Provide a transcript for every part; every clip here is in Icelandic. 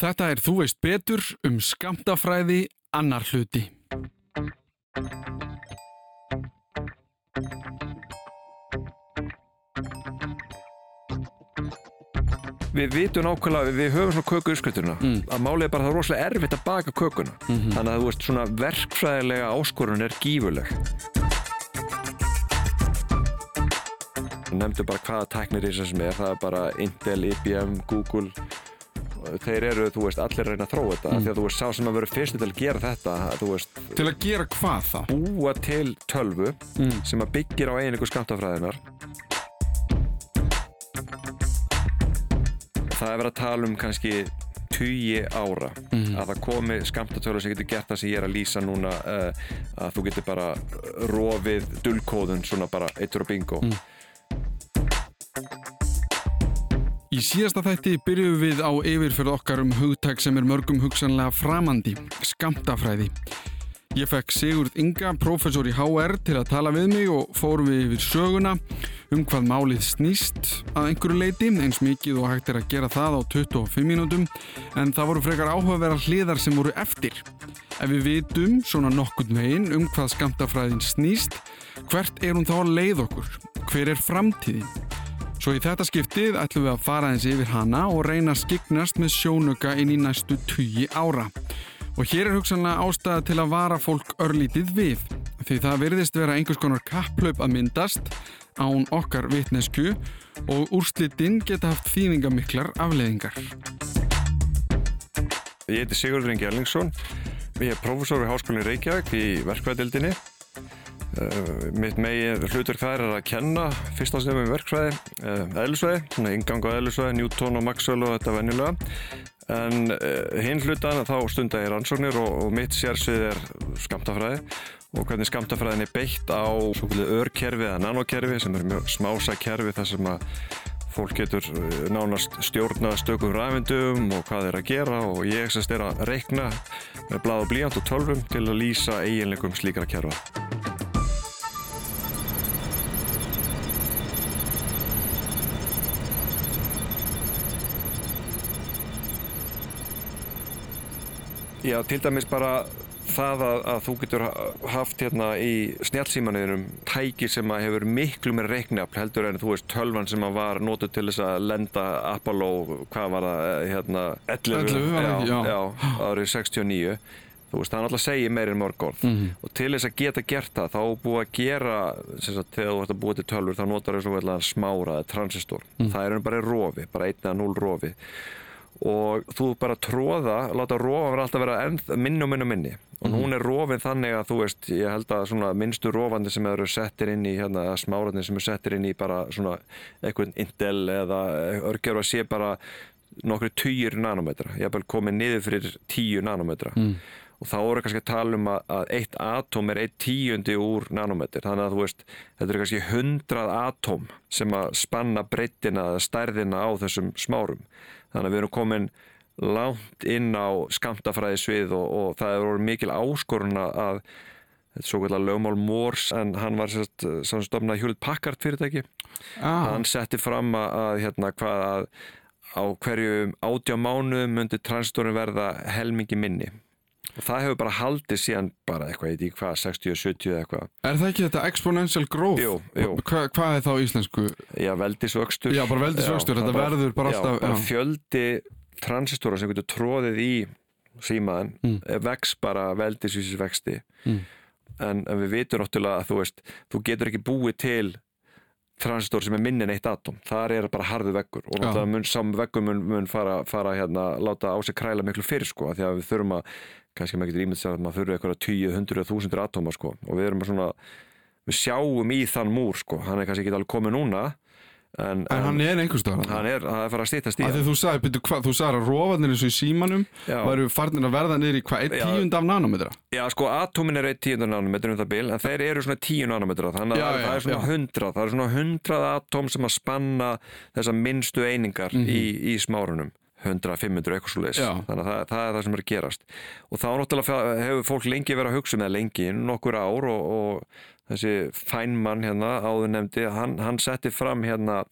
Þetta er Þú veist betur um skamtafræði annar hluti. Við vitum nákvæmlega, við höfum svona köku uppskriftuna Mm. að málið er bara að það er rosalega erfitt að baka kökuna Mhm. þannig að þú veist svona verkfræðilega áskorun er gífuleg Nefndu bara hvaða tæknir í þessu sem er það er bara Intel, IBM, Google þeir eru, þú veist, allir reyna að þróa þetta Mm. því að þú veist, sá sem að vera fyrstu til að gera þetta veist, Til að gera hvað þá? búa til tölvu Mm. sem að byggir á einingu skamtafræðinar það er verið að tala um kannski tugi ára Mhm. að það komi skamtatölur sem getur gert það sem ég er að lýsa núna uh, að þú getur bara rofið dullkóðun svona bara eittur og bingo Mm. Í síðasta þætti byrjuðum við á yfirferð okkar um hugtæk sem er mörgum hugsanlega framandi, skamtafræði. Ég fekk Sigurd Inga, professor í HR, til að tala við mig og fórum við yfir söguna um hvað málið snýst að einhverju leiti, eins mikið og hægt er að gera það á 25 mínútum, en það voru frekar áhugaverðar hliðar sem voru eftir. Ef við vitum svona nokkurn veginn um hvað skamtafræðin snýst, hvert er hún þá að leið okkur? Hver er framtíðin? Svo í þetta skiptið ætlum við að fara eins yfir hana og reyna að skiknast með sjónuga inn í næstu tugi ára. Og hér er hugsanlega ástæða til að vara fólk örlítið við, því það virðist vera einhvers konar kapplaup að myndast án okkar vitnesku og úrslitinn geta haft þýningamiklar afleðingar. Ég heiti Sigurður Ingi Erlingsson ég er professor við Háskólinni Reykjavík í verkfræðildinni uh, mitt megin hlutur þær er að kenna fyrstafsnefum í verkfræði uh, eðlisvæði, svona ingang á eðlisvæði Newton og Maxwell og þetta venjulega. En uh, hinn hlutan þá stunda ég rannsóknir og, og mitt sérsvið er skamtafræði og hvernig skamtafræðin er beitt á örkerfi eða nanokerfi sem er mjög smása kerfi þar sem að fólk getur nánast stjórnað stökum rafindum og hvað þeir að gera. Og ég semst er að reikna með blað og blíjant og tölvum til að lýsa eiginleikum slíkra kerfa. Já, til dæmis bara það að, að þú getur haft hérna í snjálfsímanuðinum tæki sem að hefur miklu meira reikniafl heldur en þú veist tölvan sem að var notuð til þess að lenda Apollo, hvað var það, eh, hérna 11, 11 var það ekki, já. já, árið 69 þú veist, það er alltaf að segja meira en mörg orð Mhm. og til þess að geta gert það þá búið að gera, sem sagt, þegar þú ert að búið til tölvur þá notar þau svona smára eða transistor, Mhm. það er bara rofi bara einn eða núl rofi og þú bara tróða, láta vera alltaf vera enn, minni og minni og minni. Og Mhm. hún er rofin þannig að þú veist ég held að svona minnstu rofandi sem eru settir inn í hérna, eða smárarnir sem eru settir inn í bara svona eitthvað Intel eða örgjörfa sé bara nokkru tugir nanometra, ég hef bara komið niður fyrir tíu nanometra. Mm. og þá voru kannski að tala um að, að eitt atóm er eitt tíundi úr nanometr þannig að þú veist, þetta eru kannski hundrað atóm sem að spanna breyttina eða stærðina á þessum smárum þannig að við erum komin langt inn á skamtafræði svið og, og það eru mikil áskorun að þetta svo kallar lögmál Mórs en hann var sérst, sem stofnaði Hewlett Packard fyrirtæki. Ah, hann setti fram að, hérna hvað að á hverju átjá mánuðum myndi transistorin verða helmingi minni og það hefur bara haldið síðan bara eitthvað, ekki hvað, 60-70 eða eitthvað er það ekki þetta exponential growth? Jú, jú. Hva, hvað er þá íslensku? já, veldisvöxtur Já, bara veldisvöxtur, þetta það verður bara já, alltaf- bara fjöldi transistora sem getur tróðið í símaðan Mm. vex bara veldisvísis vexti Mm. en, en við vitum náttúrulega að þú veist þú getur ekki búið til transistor sem er minni en eitt atóm þar er bara harðu veggur og náttúrulega mun sám veggur mun, mun fara, fara hérna, láta á sig kræla miklu fyrir sko því að við þurfum að kannski maður getur ímynd sér að maður þurfum eitthvað 10, 100, 1000 atóma sko og við erum svona við sjáum í þann múr sko hann er kannski ekki alveg komið núna en, En hann er einhvers staðar. hann er, er fara að stýttast í Af hann þú sagði, að rofarnir eins og í símanum Já. væru farnir að verða niður í hvað, einn tíund af nanometra? Já, sko, atómin er 1 tíundar nanometr um það bil, en þeir eru svona 10 nanometra, þannig að það, er svona. 100, það er svona 100 atóm sem að spanna þessar minnstu einingar í, í smárunum. 100, 500, eitthvað svo leis. Já. Þannig að það, það er það sem er að gerast. Og þá náttúrulega hefur fólk lengi verið að hugsa með lengi, nokkur ár og, og þessi fænmann hérna, áður nefndi, hann, hann setti fram hérna,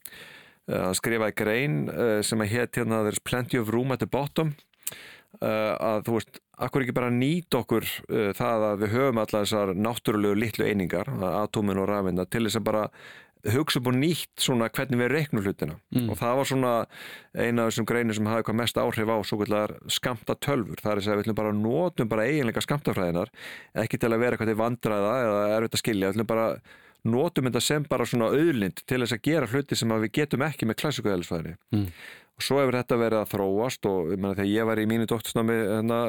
uh, hann skrifaði grein uh, sem að hétt hérna, there's plenty of room at the bottom. Uh, að þú veist, akkur ekki bara nýta okkur það að við höfum allar þessar náttúrulegu litlu einingar, atómin og rafina, til þess að bara hugsa upp og nýtt svona hvernig við reiknum hlutina mm. og það var svona eina af þessum greinir sem hafi hvað mest áhrif á svo kallar skamta tölfur það er þess að við ætlum bara að notum bara eiginleika skamtafræðinar ekki til að vera eitthvað til vandraða eða erfitt að skilja, við ætlum bara notum þetta sem bara svona auðlind til þess að gera hluti sem við getum ekki með klassíku eðlisfæðinni mm. og svo hefur þetta verið að þróast og ég menna þegar ég var í mínu doktorsnámi hérna,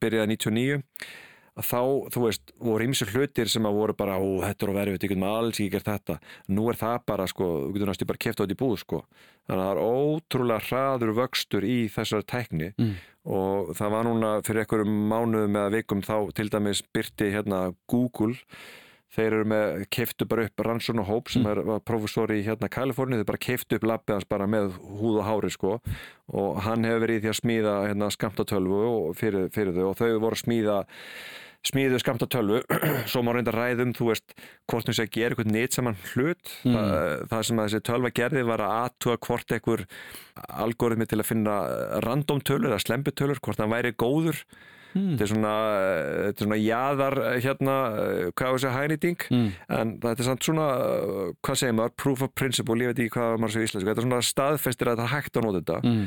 byrjaði 99 að þá, þú veist, voru ímsir hlutir sem að voru bara, ó, þetta er á verfið, ég get maður alls ekki gert þetta. Nú er það bara, sko, þú getur náttúrulega bara kæft á þetta í búð, sko. Þannig að það er ótrúlega hraður vöxtur í þessar tækni mm. og það var núna fyrir einhverjum mánuðum eða vikum þá til dæmis byrti hérna Google Þeir eru með, keiftu bara upp Rannsson og Hóp sem mm. er, var professor í hérna Kaliforni, þeir bara keiftu upp lappið hans bara með húð og hári sko og hann hefur verið í því að smíða hérna skamtatölvu fyrir, fyrir þau og þau voru að smíða smíðu skamtatölvu, svo má reynda ræðum þú veist, hvort þú sé að gera eitthvað neitt saman hlut, mm. það, það sem að þessi tölva gerði var að aðtúa hvort einhver algoritmi til að finna random tölur eða slemputölur, hvort það væri góður Mm. Þetta er svona, þetta er svona jáðar hérna, hvað er þessi hænýting mm. en þetta er samt svona hvað segir maður, proof of principle, ég veit ekki hvað maður segir í Íslandsku, þetta er svona staðfestir að það er hægt að nota þetta mm.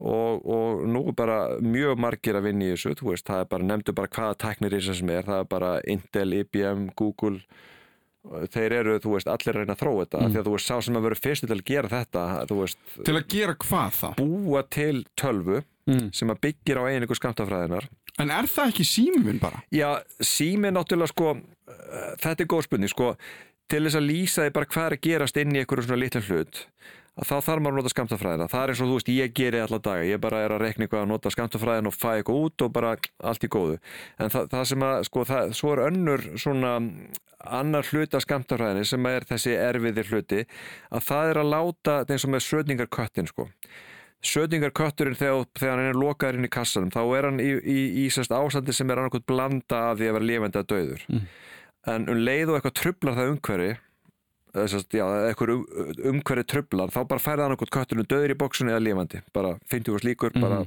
Og, og nú er bara mjög margir að vinna í þessu, þú veist, það er bara nefndu bara hvaða tæknir í þessu sem er, það er bara Intel, IBM, Google þeir eru, þú veist, allir reyna að þróa þetta mm. því að þú veist, sá sem að vera fyrstu til að gera þetta veist, Til að gera hvað það? Búa til tölvu mm. sem að byggir á einingu skamtafræðinar En er það ekki síminn bara? Já, síminn náttúrulega sko, uh, þetta er góð spurning sko, til þess að lýsa því bara hvað er að gerast inn í einhverju svona lítið hlut að þá þarf maður að nota skamtafræðina það er eins og þú veist, ég gerir alla daga. Ég bara er að rekna eitthvað að nota skamtafræðin og fæ eitthvað út og bara allt í góðu. En það, það sem að, sko, það, svo er önnur svona annar hlut af skamtafræðinni sem er þessi erfiðir hluti að það er að láta, eins og með södningarköttin sko. Södingarkötturinn þegar, þegar hann er lokaður inn í kassanum þá er hann í, í, í, í ástandi sem er annarkot blanda af því að vera lifandi að döður mm. en um leið og eitthvað trublar það umhverfi eitthvað um, umhverfi trublar þá bara færða annarkot kötturinn döður í bóksunni eða lifandi, bara 50 árs líkur mm. bara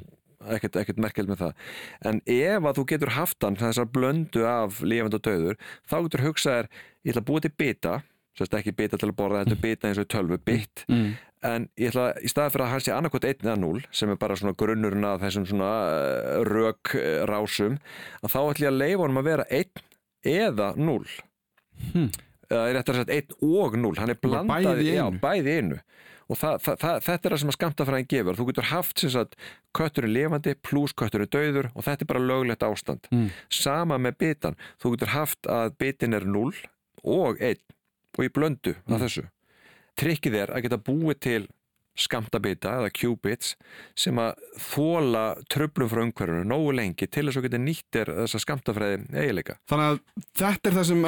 ekkert, ekkert merkjald með það. En ef að þú getur haft hann þessar blöndu af lifandi og döður þá getur hugsaðir, ég ætla að búa til bita Sérst ekki bita til að borða, þetta er bita eins og tölvu, bit. Mm en ég ætla í staði fyrir að hans sé annarkot 1 eða 0 sem er bara svona grunnurinn að þessum svona uh, rök rásum að þá ætla ég að leifa honum að vera 1 eða 0 hmm. Eða er þetta að 1 og 0 hann er blandað í einu, bæði einu. og það, það, það, þetta er það sem að skamta fyrir að hann gefur. Þú getur haft sem sagt kötturinn levandi pluss kötturinn döður og þetta er bara löglegt ástand. Hmm. sama með bitan. Þú getur haft að bitin er 0 og 1 og í blöndu hmm. af þessu. Trikkið er að geta búið til skamtabita eða qubits sem að þóla tröflum frá umhverfunu nógu lengi til þess að geta nýttir þessa skamtafræði eiginleika. Þannig að þetta er það sem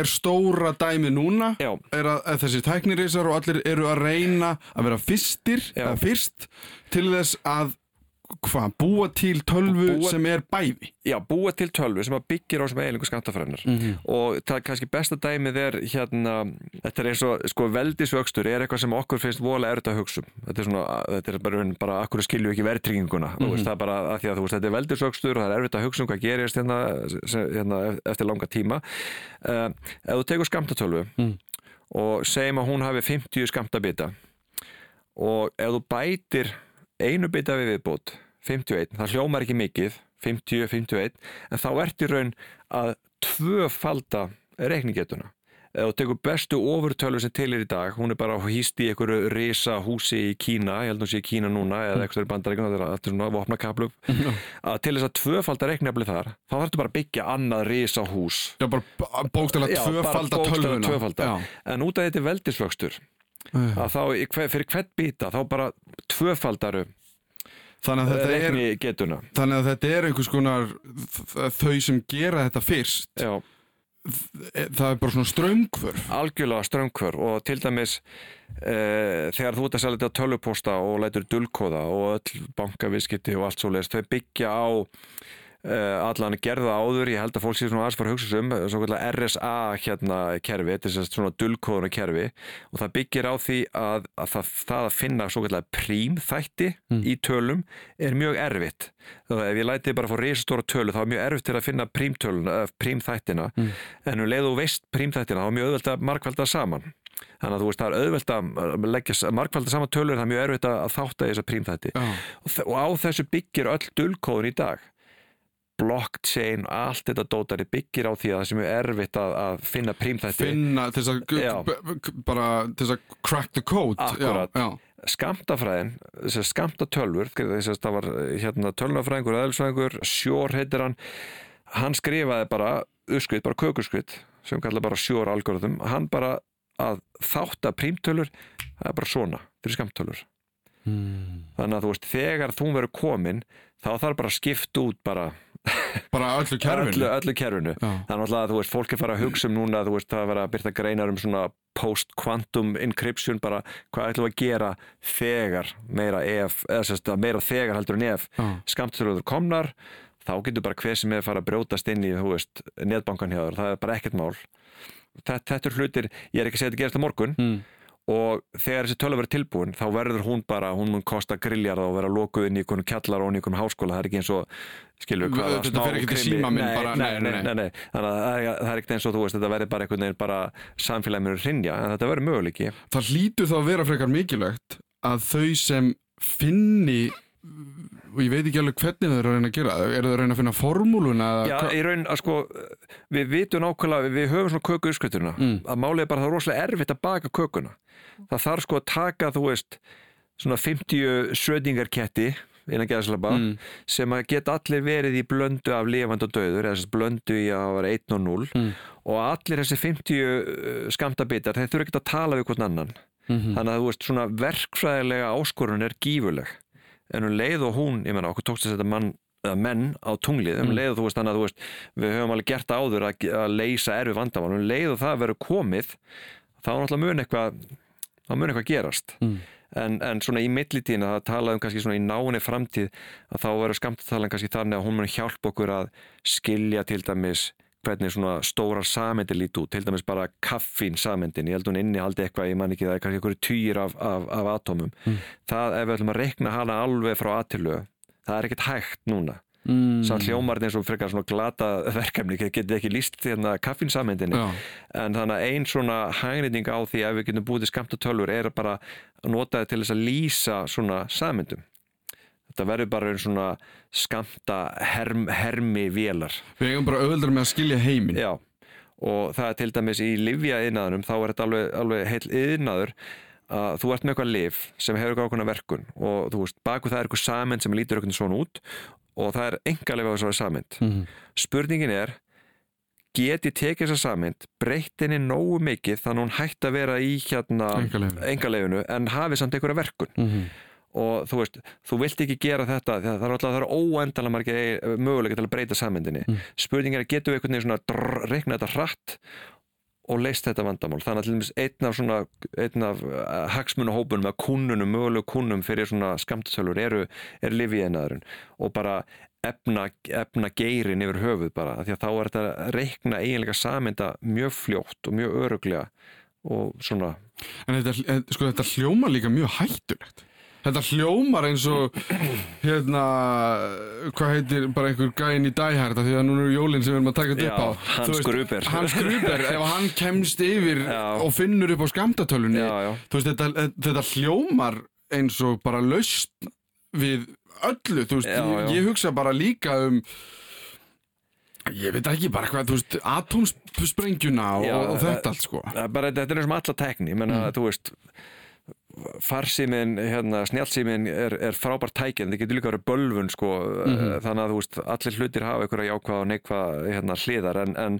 er stóra dæmi núna Já. er að, að þessi tæknirísar og allir eru að reyna að vera fyrstir, fyrst til þess að hvað, búa til tölvu búa, sem er bæði já, búa til tölvu sem byggir á sem eiginlega skattafræðinar mm -hmm. og það er kannski besta dæmið er hérna, þetta er eins og sko veldisvöxtur er eitthvað sem okkur finnst vola erut að hugsa um. þetta er svona, þetta er bara, bara akkur skilju ekki verðtrygginguna mm -hmm. veist, það er bara að því að þú veist, þetta er veldisvöxtur og það er erut að hugsa um hvað gerist hérna, hérna eftir langa tíma uh, ef þú tegur skamtatölvu mm. og segjum að hún hafi 50 skamtabita og ef þú bætir einu bita við viðbútt 51, það hljómar ekki mikið 50, 51, en þá ert í raun að tvöfalda reikningetuna og tekur bestu ofurtölu sem til er í dag hún er bara hýst í einhverju risa húsi í Kína, ég held að hún sé í Kína núna eða eitthvað í bandaríkuna, það er alltaf svona vopna kaplum að til þess að tvöfalda reiknefli þar þá þarfst þú bara að byggja annað risa hús Já, bara bókstala tvöfalda. Tölvuna en út af þetta veldisvöxtur að þá fyrir hvert býta þá bara tvöfaldaru þannig að, er, þannig að þetta er einhvers konar þau sem gera þetta fyrst. Já. það er bara svona ströngfur algjörlega ströngfur og til dæmis e, þegar þú ert að selja þetta tölvuposta og lætur dulkóða og öll bankavískiti og allt svo leiðist þau byggja á allan gerða áður, ég held að fólk sé svona aðeins fara að hugsa um, svo kallar RSA hérna kerfi, þetta er svona dulkóðuna kerfi og það byggir á því að, að það, það að finna svo kallar prímþætti mm. í tölum er mjög erfitt þá ef ég læti bara fór reysastóra tölu þá er mjög erfitt til að finna prímtöluna, prímþættina mm. en um leið og veist prímþættina þá er mjög öðvöld að markvalda saman þannig að þú veist það er auðvelt að leggja markvalda saman tölur það er mjög erfitt að þátta þessa prímþætti Já. og á þessu byggir öll dulkóðun í dag blockchain, allt þetta dótari byggir á því að það sem er erfitt að, að finna prímþætti finna til þess að að crack the code Akkúrat. já, já. skamtafræðin, skamtatölfur þess að það var hérna, tölunafræðingur eðlisfræðingur, Sjór heitir hann hann skrifaði bara uppskritt, bara kökurskritt sem kalla bara Sjór algorithm, hann bara að þátta prímtölur það er bara svona, fyrir skamtölur Hmm. þannig að þú veist, þegar þú verður komin þá þarf bara að skipta út bara bara öllu kerfinu? Öllu, öllu kerfinu. Þannig að þú veist, fólk er fara að hugsa um núna þú veist, það að vera að byrta greinar um svona post-quantum encryption bara hvað ætlum að gera þegar meira ef, eða sérst að meira þegar heldur en ef Já. skamtölur komnar þá getur bara hver sem er fara að brjótast inn í þú veist, netbankan hjá þér, það er bara ekkert mál. Þetta, þetta er hlutir, ég er ekki að segja að þetta gerist á morgun Mm. Og þegar þessi tölu verður tilbúin þá verður hún bara, hún mun kosta grilljarða og vera lokuð inn í einhvern kjallar og inn í einhvern háskóla. Það er ekki eins og, skilur við hvaða Þetta fer ekki til síma minn nei, bara- nei, nei, þannig að það er, ekkert eins og þú veist þetta verður bara einhvern veginn bara samfélagið mér hrinja en þetta verður möguleiki. Það hlýtur þá að vera frekar mikilvægt að þau sem finni og ég veit ekki alveg hvernig þau eru að reyna að gera eru þau að reyna að finna formúluna Já, í raun að sko við vitum nákvæmlega, við höfum svona köku uppskriftuna Mm. að er bara að það er rosalega erfitt að baka kökuna það þarf sko að taka, þú veist svona 50 södingarketti innan geðslapa Mm. sem að geta allir verið í blöndu af lifand og döður, eða blöndu í að vera 1 og 0 Mm. og allir þessi 50 skamtabitar þeir þurfa ekki að tala við hvern annan Mhm. þannig að þú veist svona verkfræðilega áskorun er gífurleg en um leið og hún, ég menna okkur tókst að setja mann eða menn á tunglið, um Mm. leið og þú veist þannig að þú veist, við höfum alveg gert áður að, að leysa erfi vandamál, um leið og það verður komið þá er náttúrulega mun eitthvað þá mun eitthvað gerast Mm. en, en svona í millitíðina það talaðum kannski svona í náinni framtíð að þá verður skamtatalan kannski þannig að hún mun hjálpa okkur að skilja til dæmis hvernig svona stórar sameindir líti út, til dæmis bara kaffín sameindin, ég held hún inni haldi eitthvað, ég man ekki það er kannski einhverju týr af, af, af atómum Mm. það ef við ætlum að rekna hana alveg frá aðtilögu, það er ekkert hægt núna Mm. sá hljómar eins og frekar svona glata verkefni, getið ekki líst hérna kaffínsameindinni Já. en þannig að ein svona hagnýting á því að við getum búið til skamta tölfur er bara að nota þetta til þess að lýsa svona sameindum þetta verður bara einn svona skamta herm, hermi vélar. Við eigum bara auðvöldar með að skilja heiminn. Já og það er til dæmis í livja yðnaðunum þá er þetta alveg, alveg heil yðnaður að þú ert með eitthvað liv sem hefur eitthvað ákveðna verkun og þú veist, baku það er eitthvað samend sem lítur eitthvað svona út og það er enga lifa á þessari samend Mhm. spurningin er get ég tekið þessa samend breytt henni nógu mikið þannig að hún hætti að vera í hérna engalefinu en hafi samt einhverja verkun? Mhm. Og þú veist, þú vilt ekki gera þetta það er alltaf það óendalega margir möguleika til að breyta samendinni Mm. spurningin er getum við einhvern veginn svona drr, reikna þetta hratt og leist þetta vandamál? Þannig að til dæmis einn af svona einn af uh, hagsmunahópunum eða kunnunum, mögulegu kunnum fyrir svona skamtatölur eru, er lifiðinaðurinn og bara efna, efna geirin yfir höfuð bara því að þá er þetta að reikna eiginlega samenda mjög fljótt og mjög öruglega og svona. En þetta, en, sko, þetta hljómar líka mjög hættulegt þetta hljómar eins og hérna hvað heitir bara einhver gæinn í dæhærta því að núna eru jólinn sem við erum að taka þetta upp á Hans Gruber. Hans Gruber, ef hann kemst yfir Já. og finnur upp á skamtatölunni þetta, þetta hljómar eins og bara laust við öllu, þú veist, Já, já. ég hugsa bara líka um ég veit ekki bara hvað, þú veist atómsprengjuna og, og þetta allt sko bara, þetta er eins og alla tekni ég menna, þú veist farsímin, hérna, snjálsímin er, er frábært tækinn, það getur líka verið bölvun sko, þannig að þú veist allir hlutir hafa einhverja jákvæða og neikvæða hérna, hliðar, en, en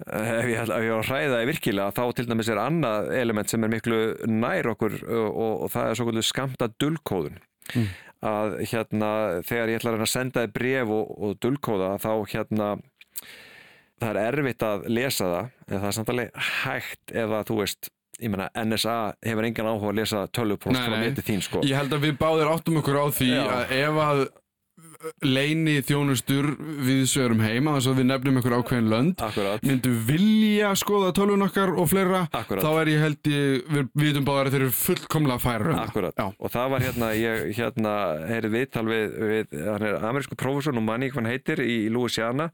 ef ég, ætla- ef ég á að hræða það virkilega þá til dæmis er annað element sem er miklu nær okkur og, og, og það er svo kvöldu skamta dulkóðun að hérna þegar ég ætla að senda þið bref og, og dulkóða þá hérna það er erfitt að lesa það en það er samt alveg hægt ef að þú veist ég meina NSA hefur engan áhuga að lesa tölvupost Nei, frá nei. neti þín sko Ég held að við báðir áttum okkur á því Já. að ef að leini þjónustur við sögurum heima þess að við nefnum einhver ákveðin lönd Akkurat, myndu vilja skoða tölvun okkar og fleira Akkurat. þá er ég held ég, við við vitum báðar að þeir eru fullkomlega færa akkurat og það var hérna, ég hérna heyrði viðtal við, við hann er amerísku prófessor, nú manni hvað hann heitir í, í Louisiana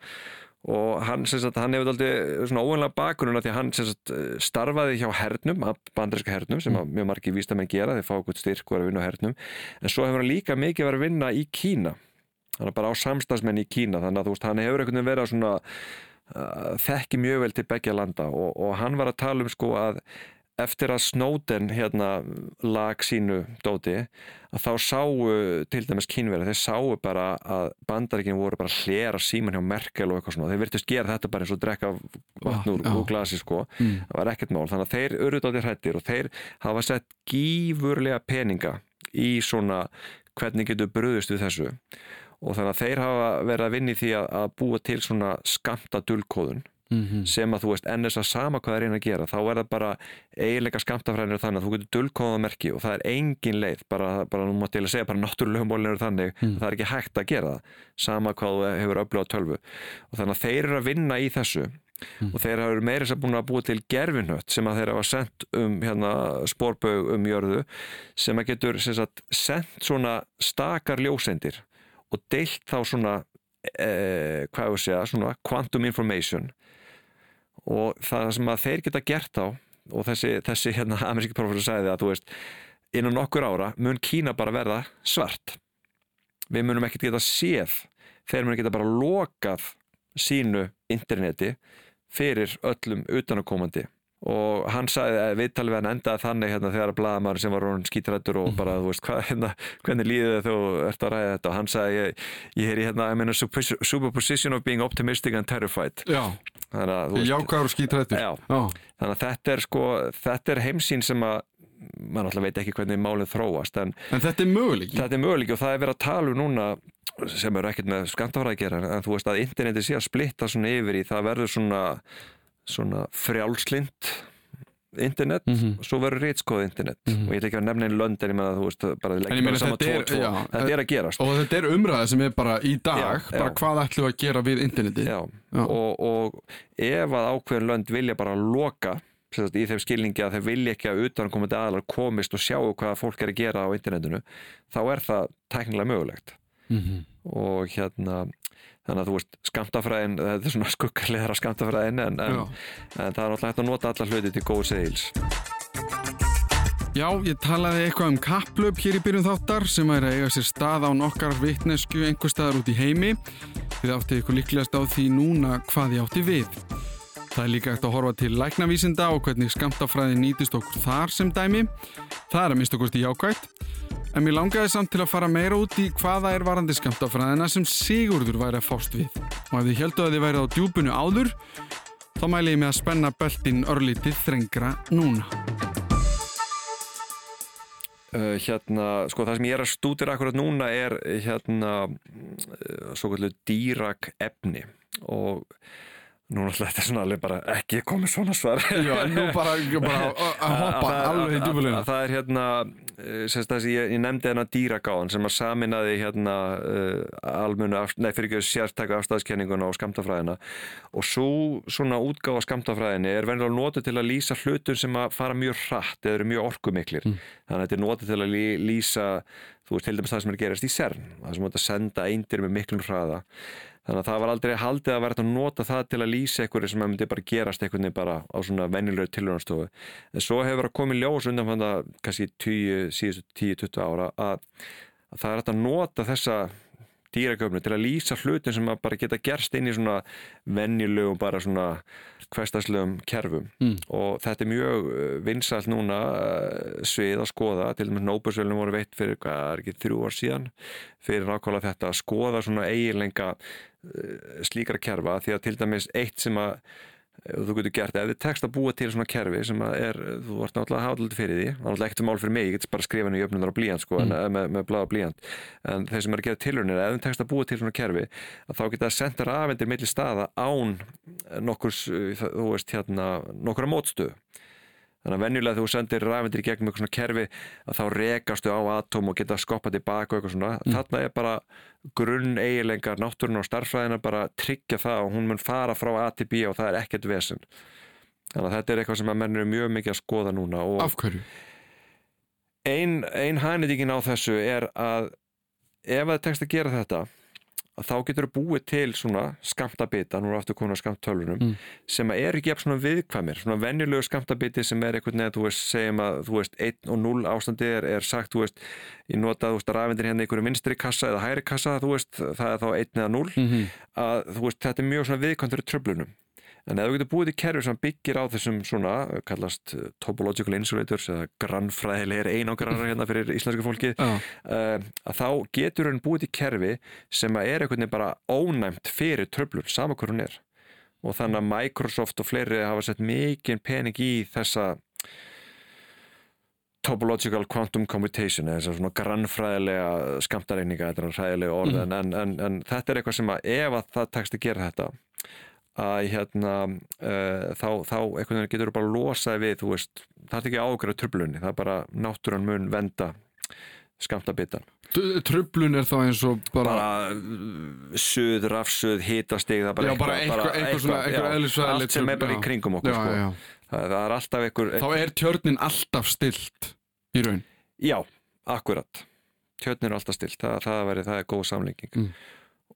og hann, sagt, hann hefur aldrei svona óveinlega bakgrunna því að hann sagt, starfaði hjá hernum, bandaríska hernum sem mm. mjög margir vístamenn gera, þeir fá okkur styrk og er að vinna á hernum, en svo hefur hann líka mikið verið að vinna í Kína. Hann er bara á samstagsmenn í Kína þannig að þú veist, hann hefur einhvern veginn verið að svona uh, þekki mjög vel til begja landa. Og, og hann var að tala um sko að eftir að Snowden hérna lag sínu dóti að þá sáu til dæmis kínverið, þeir sáu bara að bandaríkinn voru bara hlera síman hjá Merkel og eitthvað svona, þeir virtust gera þetta bara eins og drekka vatn úr, Já. úr glasi sko, það var ekkert mál, þannig að þeir eru dóttir hrættir og þeir hafa sett gífurlega peninga í svona hvernig getur bröðust við þessu. Og þannig að þeir hafa verið að vinna í því að, að búa til svona skamta dulkóðun Mhm. sem að þú veist NSA sama hvað það er einn að gera þá er það bara eiginlega skamtafræðinir þannig að þú getur dulkóða merki og það er engin leið bara, bara nú mátti ég að segja bara náttúrulegum mólin eru þannig Mm. að það er ekki hægt að gera það sama hvað þú hefur öflugað tölvu og þannig að þeir eru að vinna í þessu Mm. og þeir hafa meira sem búin að búa til gerfinhött sem að þeir hafa sendt um hérna, spórbög um jörðu sem að getur sem sagt, sendt svona stakar ljósendir og deilt þá svona eh, hvað ég að segja, svona quantum information og það sem að þeir geta gert á og þessi, þessi hérna ameríski professor sagði að þú veist, innan nokkur ára mun Kína bara verða svart. Við munum ekkert geta séð þeir munum geta bara lokað sínu interneti fyrir öllum utanakomandi og hann sagði að viðtalið við hann endaði þannig hérna þegar að blaðamaður sem var skítrættur og bara þú veist hvað, hérna, hvernig líðið þú ert að ræða þetta? Og hann sagði ég, ég er í hérna I'm in a super- superposition of being optimistic and terrified. Já, jákvæður skítrættur Já. Þannig að þetta er sko þetta er heimsýn sem að maður alltaf veit ekki hvernig málinn þróast en En þetta er möguleiki. Þetta er möguleik og það er verið að tala um núna sem eru ekkert með gera en þú veist að interneti sé að splitta svona yfir í það verður svona, svona frjálslind internet Mhm. og svo verður reitskoð internet Mhm. og ég ekki að nefna einn lönd en ég meina þú veist bara ég meina bara saman þetta tvo er- og tvo já, þetta er að gerast Og þetta er umræða sem er bara í dag Já, bara já. hvað ætlum við að gera við internetið Já. Og, og ef að ákveðin lönd vilja bara loka í þeim skilningi að þeir vilja ekki að utankomandi aðalar komist og sjáu hvað fólk er að gera á internetinu þá er það tæknilega mögulegt Mhm. og hérna þannig að þú veist, skamtafræðin þetta er svona skuggarleðara skamtafræðin en, en, en það er náttúrulega hægt að nota alla hluti til góð segils Já, ég talaði eitthvað um kapplöp hér í byrjun þáttar sem væri að eiga sér stað á nokkar vitnesku einhver staðar út í heimi. Þið átti ykkur líklegast á því núna hvað ég átti við. Það er líka eftir að horfa til læknavísinda og hvernig skamtafræði nýtist okkur þar sem dæmi. Það er að mista okkur stíð jákvægt. En mér langaði samt til að fara meira út í hvaða er varandi skamtafræðina sem Sigurður væri að fást við. Og ef þið heldu að þið værið á djúpunu áður, þá mæli ég með að spenna beltin örlítið þrengra núna. uh, hérna, sko það sem ég er að stúdira akkurat núna er hérna uh, svo kallu dýrak efni og nú náttúrulega þetta er svona alveg bara ekki komið svona svar Já, nú bara, bara að hoppa alveg í að- djúbulina. að það er hérna eh, sem sagt, ég, ég nefndi hérna dýragáðan sem að saminaði hérna uh, almunu, af, nei fyrir ekki sérstaka afstæðskenninguna og skamtafræðina og svo svona útgáfa skamtafræðinni er venjulega notið til að lýsa hlutum sem að fara mjög hratt eða eru mjög orkumiklir Mm. þannig að þetta er notið til að lý, lýsa þú veist til dæmis það sem er að gerast í CERN það sem átt að senda eindir með miklum hraða þannig að það var aldrei haldið að vera að nota það til að lýsa einhverju sem myndi bara gerast einhvern veginn bara á svona venjulegu tilhörnastofu en svo hefur að komið ljós undan fann það kannski 10, síðustu 10-20 ára að, að það er að nota þessa dýraköfnu til að lýsa hlutin sem að bara geta gerst inn í svona venjulegum bara svona hverstaslegum kerfum. Mm. og þetta er mjög uh, vinsælt núna uh, svið að skoða, til dæmis Nóbelsvölinu voru veitt fyrir hvað er ekki þrjú ár síðan? Fyrir nákvæmlega þetta að skoða svona eiginlenga uh, slíkra kerfa. Því að til dæmis eitt sem að ef þú getur gert, ef þið tekst að búa til svona kerfi sem að er, þú vart náttúrulega að hafa alltaf fyrir því, það náttúrulega ekkert mál fyrir mig, ég get bara skrifa henni í öfnundar á blíjant sko, mm. en, með, með blá blíjant, en þeir sem er að gera tilhörnir, ef þið tekst að búa til svona kerfi þá geta að senda rafendir milli staða án nokkurs, þú veist hérna, nokkura mótstöðu þannig að venjulega þú sendir rafendir í gegnum eitthvað svona kerfi að þá rekastu á atóm og geta skoppað tilbaka eitthvað svona. Þarna er bara grunn eiginleikar náttúrun og starffræðina bara tryggja það og hún mun fara frá A til B og það er ekkert vesen. Þannig að þetta er eitthvað sem að menn eru mjög mikið að skoða núna Af hverju? ein, ein hænendingin á þessu er að ef það tekst að gera þetta að þá getur þú búið til svona skamtabita, nú er aftur komin á skamtölunum Mm. sem að eru ekki jafn svona viðkvæmir svona venjulegu skamtabiti sem er einhvern veginn, þú veist, segjum að þú veist, 1 og 0 ástandi er, er sagt, þú veist ég nota, þú veist, að rafendir hérna í einhverju vinstri kassa eða hæri kassa, þú veist, það er þá 1 eða 0 Mm að þú veist, þetta er mjög svona viðkvæmt fyrir tröflunum en ef þú getur búið til kerfi sem byggir á þessum svona, kallast uh, topological insulators eða grannfræðilegir einangrarar hérna fyrir íslenska fólki Já, uh, að þá getur hann búið til kerfi sem er einhvern veginn bara ónæmt fyrir tröflur, sama hver hún er. Og þannig að Microsoft og fleiri hafa sett mikinn pening í þessa topological quantum computation eða svona grannfræðilega skamtareininga, þetta er hræðilega orð en, en, en, en þetta er eitthvað sem að ef að það tekst að gera þetta að hérna uh, þá, þá einhvern veginn getur bara losaði við, þú veist, það er ekki ágjörðu tröflunni, það er bara náttúran mun venda skamtabitan T- Truflun er þá eins og bara, bara uh, suð, rafsuð, hitastig það er bara Já, bara eitthvað- eitthvað svona- eitthvað já, eðlisfræðilegt allt sem er bara já. í kringum okkur já, sko. já. Það, það er alltaf einhver Þá er tjörnin alltaf stilt í raun já, akkurat tjötnir er alltaf stilt, það, það, veri, það er góð samlenging Mm.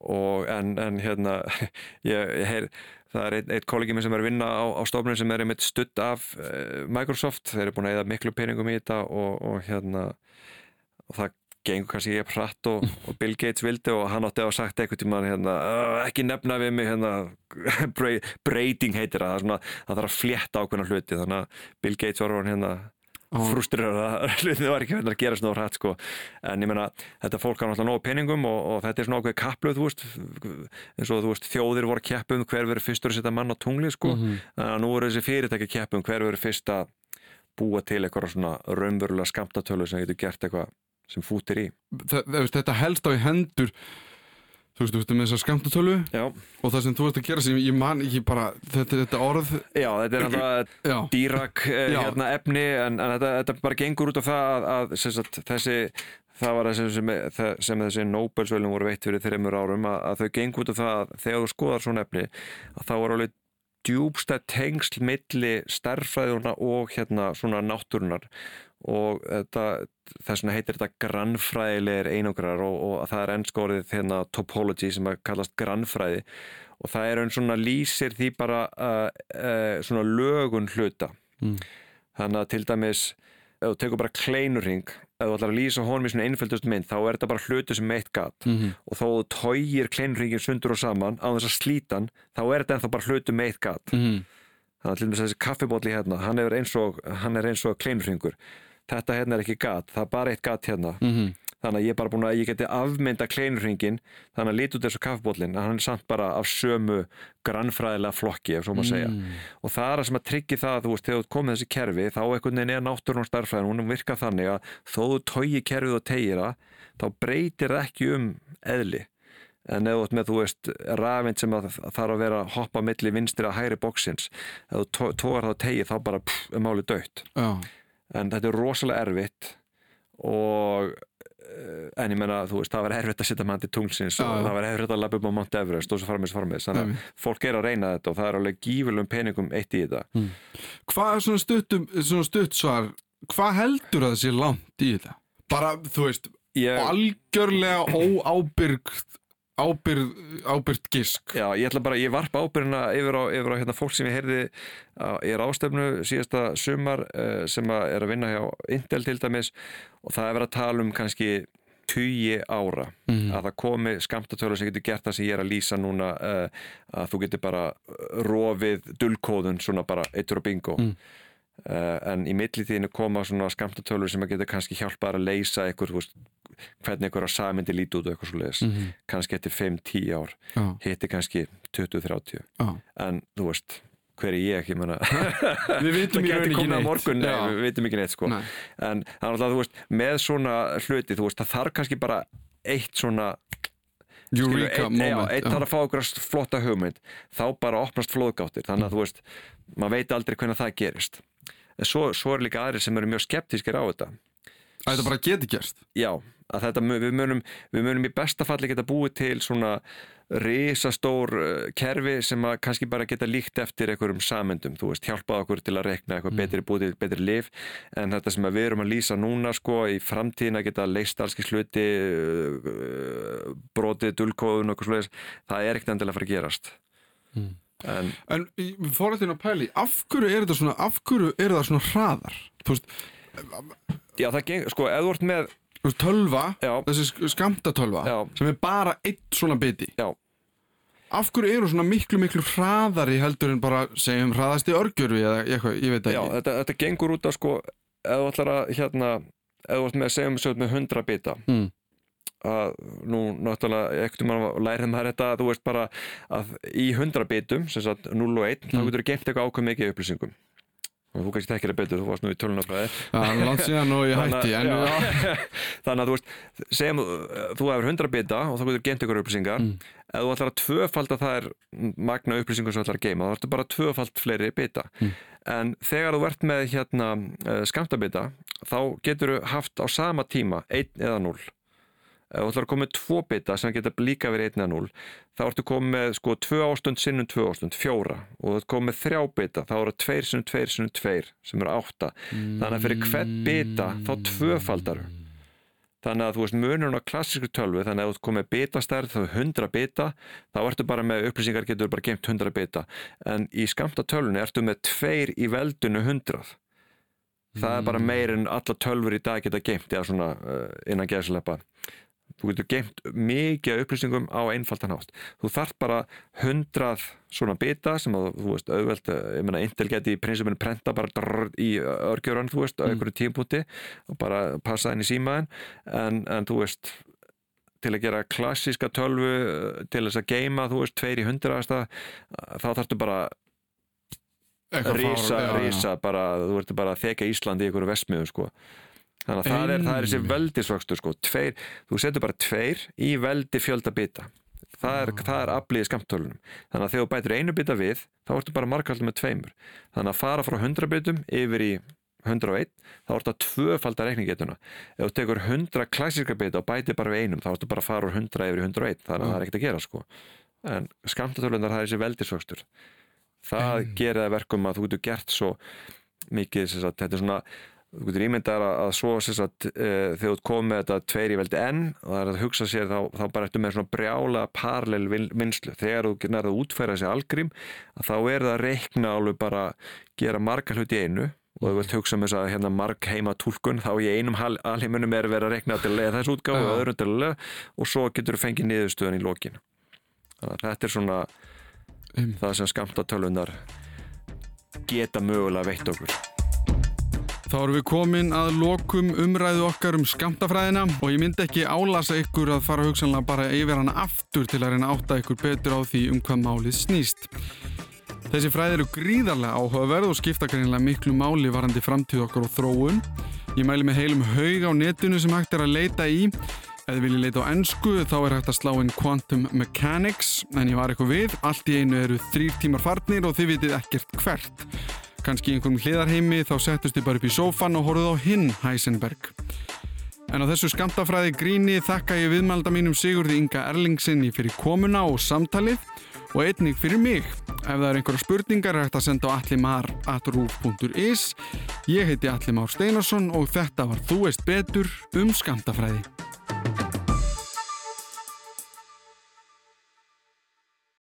Og en, en hérna ég, ég heyr, það er einn, einn kollegi minn sem er að vinna á, á stofnun sem er einmitt stutt af uh, Microsoft, þeir eru búin að eða miklu peningum í þetta og, og hérna og það gengur kannski ég hratt og, og Bill Gates vildi og hann átti að hafa sagt eitthvað tíma hérna, "Uh, ekki nefna við mig hérna, breyting heitir það, það, svona, það þarf að flétta ákveðna hluti. Þannig að Bill Gates var orðinn hérna Á- frústrir að hlutið var ekki verið að gera svona hrætt sko. en ég meina, þetta fólk har náttúrulega nógu peningum og, og þetta er svona ákveð kapluð eins og þú veist, þjóðir voru keppum hver verið fyrstur að setja mann á tungli sko. Mhm. þannig að nú eru þessi fyrirtæki keppum hver verið fyrst að búa til eitthvað svona raunverulega skamtatölu sem getur gert eitthvað sem fútir í Þetta helst á í hendur Þú veist, þú veist, með þessa skamtatölu Já, og það sem þú veist að gera sem ég man ekki bara þetta, þetta orð. Já þetta er Já, dýrak eh, hérna, efni en, en þetta, þetta bara gengur út af það að, að sagt, þessi það var það sem, sem, sem þessi Nobelsvölum voru veitt fyrir þreymur árum að, að þau gengur út af það að þegar þú skoðar svona efni að þá er alveg djúbstæð tengsl milli stærfræðuna og hérna svona náttúrunar og þetta, þess vegna heitir þetta grannfræðilegir einangrar og, og það er ennskórið hérna topology sem að kallast grannfræði og það er einn svona lýsir því bara uh, uh, svona lögun hluta Mm. þannig að til dæmis ef þú tekur bara kleinurring ef þú ætlar að lýsa honum í svona einföldust mynd þá er þetta bara hluti sem eitt gat Mhm. og þó þú tógir kleinurringin sundur og saman á þess að slíta hann þá er þetta ennþá bara hluti með eitt gat Mhm. þannig að til dæmis þessi kaffibótli hérna hann er eins og, og kleinurringur þetta hérna er ekki gat, það er bara eitt gat hérna. Mhm. þannig að ég er bara búin að ég geti afmynda kleinurringin þannig að líti út þessu kaffibótlin en hann er samt bara af sömu grannfræðilega flokki ef svo maður segja. Mm. og það er það sem að tryggja það að þú veist, þegar þú komið þessi kerfi þá einhvern veginn er náttúrun og starfræðin hún virkar þannig að þó þú tógi kerfið og tegir það þá breytir það ekki um eðli. En ert með, þú veist, rafinn sem að að þarf að vera að hoppa milli vinstri að hægri bóksins, ef þú tógar það og tegir þá bara pff, máli dött Já, en þetta er rosalega erfitt og eh, en ég menna, þú veist, það var erfitt að setja mann til tunglsins og það var erfitt að lappa upp á Mount Everest og svo farmis farmis, þannig að fólk er að reyna þetta og það er alveg gífurlegum peningum eitt í þetta. Hvað er svona stuttum svona stutt svar, hvað heldur að það sé langt í þetta? Bara, þú veist, ég, algjörlega óábyrgt ábyrg, ábyrgt gisk já, ég ætla bara, ég varp ábyrjuna yfir á, yfir á hérna, fólk sem ég heyrði er ástöfnu síðasta sumar uh, sem að er að vinna hjá Intel til dæmis og það er verið að tala um kannski tugi ára Mhm. að það komi skamtatölu sem getur gert það sem ég er að lýsa núna uh, að þú getur bara rofið dullkóðun svona bara eittur og bingo Mm. Uh, en í millitíðinu koma svona skamtatölu sem að getur kannski hjálpað að leysa þú veist, hvernig einhverja samindi líti út og eitthvað svo leiðis Mhm. kannski eftir 5-10 ár Já, hitti kannski 20-30 já. En þú veist, hver er ég, menna Við geti ekki neitt. morgun, nei, við vitum ekki neitt sko. En alltaf, þú veist, með svona hluti, þú veist, það þarf kannski bara eitt svona Eureka einn, já, moment einn þarf að fá okkur flotta hugmynd. Þá bara opnast flóðgáttir. Þannig að þú veist, maður veit aldrei hvernig það gerist. Svo, svo er líka aðrir sem eru mjög skeptískir á þetta. Að þetta bara geti gerst? Já, að þetta, við munum, við munum í besta falli geta búið til svona risastór uh, kerfi sem að kannski bara geta líkt eftir einhverjum samendum, þú veist, hjálpað okkur til að rekna eitthvað betri búið til betri lif en þetta sem að við erum að lýsa núna sko í framtíðina geta leist alls hluti uh, brotið, dulkóðun og eitthvað svoleiðis, það er ekkert endilega að fara að gerast. En En í- fórum til að pæli Af hverju er þetta svona, af hverju er það svona hraðar? Þú veist, já, það geng, sko, þú ert með tölva Já. Þessi skamtatölva Já. Sem er bara eitt svona biti já, Af hverju eru svona miklu, miklu hraðari heldur en bara segjum hraðasti örgjörfi eða eitthvað, ég veit já ekki þetta, þetta gengur út að sko, ef þú ætlar að hérna, ef þú ert með, segjum við með 100 bita Mm. að nú náttúrulega ekkert mann lærið maður þetta þú veist bara að í 100 bitum sem sagt 0 og 1 þá Mm. getur þú geimt eitthvað ákveð mikið upplýsingum og þú kannski þekkir það betur, þú varst nú í tölunafræði Það er langt síðan og ég hætti þannig að þú veist segjum þú hefur 100 bita og þá getur geimt eitthvað upplýsingar. Mm. ef þú ætlar að tvöfalda það er magna upplýsingar sem þú ætlar að geima þá ertu bara tvöfald fleiri bita. Mm. en þegar þú ert með hérna skamtabita þá getur þú haft á sama tíma 1 eða 0 ef þú ætlar að koma með tvo bita sem geta líka verið 1 eða 0 þá ertu komið með sko 2 ástund sinnum 2 ástund, 4 og þú ert komið með 3 bita, þá eru 2 sinnum 2 sinnum 2 sem eru 8 þannig að fyrir hvern bita þá tvöfaldaru þannig að þú veist munurinn á klassísku tölvu þannig að þú ert komið með bitastærð þá er 100 bita þá ertu bara með upplýsingar getur bara geimt 100 bita. En í skamta tölvunni ertu með 2 í veldunu 100 það er bara meir en alla tölfur í dag geta geimt eða svona uh, innan geðslepa þú getur geimt mikið upplýsingum á einfaldan hátt. Þú þarf bara 100 svona bita sem að þú veist auðvelt, eh, ég meina Intel geti í prinsipinu prenta bara drrr, í örgjörun þú veist á einhverju tímpúti og bara passa í símaðin en, en þú veist til að gera klassíska tölvu eh, til þess að geima, þú veist, tveir í hundraðasta þá þarftu bara rísa, rísa bara, þú ert bara að þekja Íslandi í einhverju vesmiðu sko. Þannig að það er, það er þessi veldisvöxtur sko. tveir, þú setur bara tveir í veldi fjölda bita. Það er, það er aflið í skamtölunum þannig að þegar þú bætir einu bita við þá ertu bara markaldið með tveimur. Þannig að fara frá 100 bitum yfir í 101, þá ertu að tvöfalda reikningetuna ef þú tekur 100 klassíska bita og bætir bara við einum þá ertu bara að fara úr 100 yfir í 101 þannig að það er ekkert að gera sko. En skamtatölunar það er þessi veldisvöxtur. Það gerir það verkum að þú getur gert svo mikið, þetta er svona þú getur ímyndar að, að svo sem sagt, uh, þegar þú komið með þetta tveir í veldi enn og það er að hugsa sér þá, þá bara ertu með svona brjála parallel vin- vinnslu þegar þú nærðu að útfæra þessi algrím að þá er það að reikna alveg bara gera marga hluti í einu og þú vilt hugsa um þess að hérna marg heima túlkun þá í einum alheimunum er verið að reikna til að þessu útgáfu og Já. öðrum til að og svo getur þú fengið niðurstöðan í að þetta er svona Um. það sem skamta tölunar geta mögulega veitt okkur Þá erum við komin að lokum umræðu okkar um skamtafræðina og ég myndi ekki álasa ykkur að fara hugsanlega bara yfir hana aftur til að reyna átta ykkur betur á því um hvað málið snýst. Þessi fræði eru gríðarlega áhugaverð og skipta greinilega miklu máli varandi framtíð okkar og þróun. Ég mæli með heilum haug á netinu sem hægt er að leita í. Ef þið viljið leita á ennsku þá er hægt að slá inn Quantum Mechanics en ég var eitthvað við. Allt í einu eru þrýr tímar farnir og þið vitið ekkert hvert. Kanski einhverjum hliðarheimi þá settust þið bara upp í sófan og horfðu á hinn Heisenberg. En á þessu skamtafræði gríni þakka ég viðmælda mínum Sigurði Inga Erlingsinni fyrir komuna og samtalið og einnig fyrir mig. Ef það er einhverja spurningar er hægt að senda á allimar.ruf.is Ég heiti Allimár Steinarsson og þetta var Þú veist betur um skamtafræði.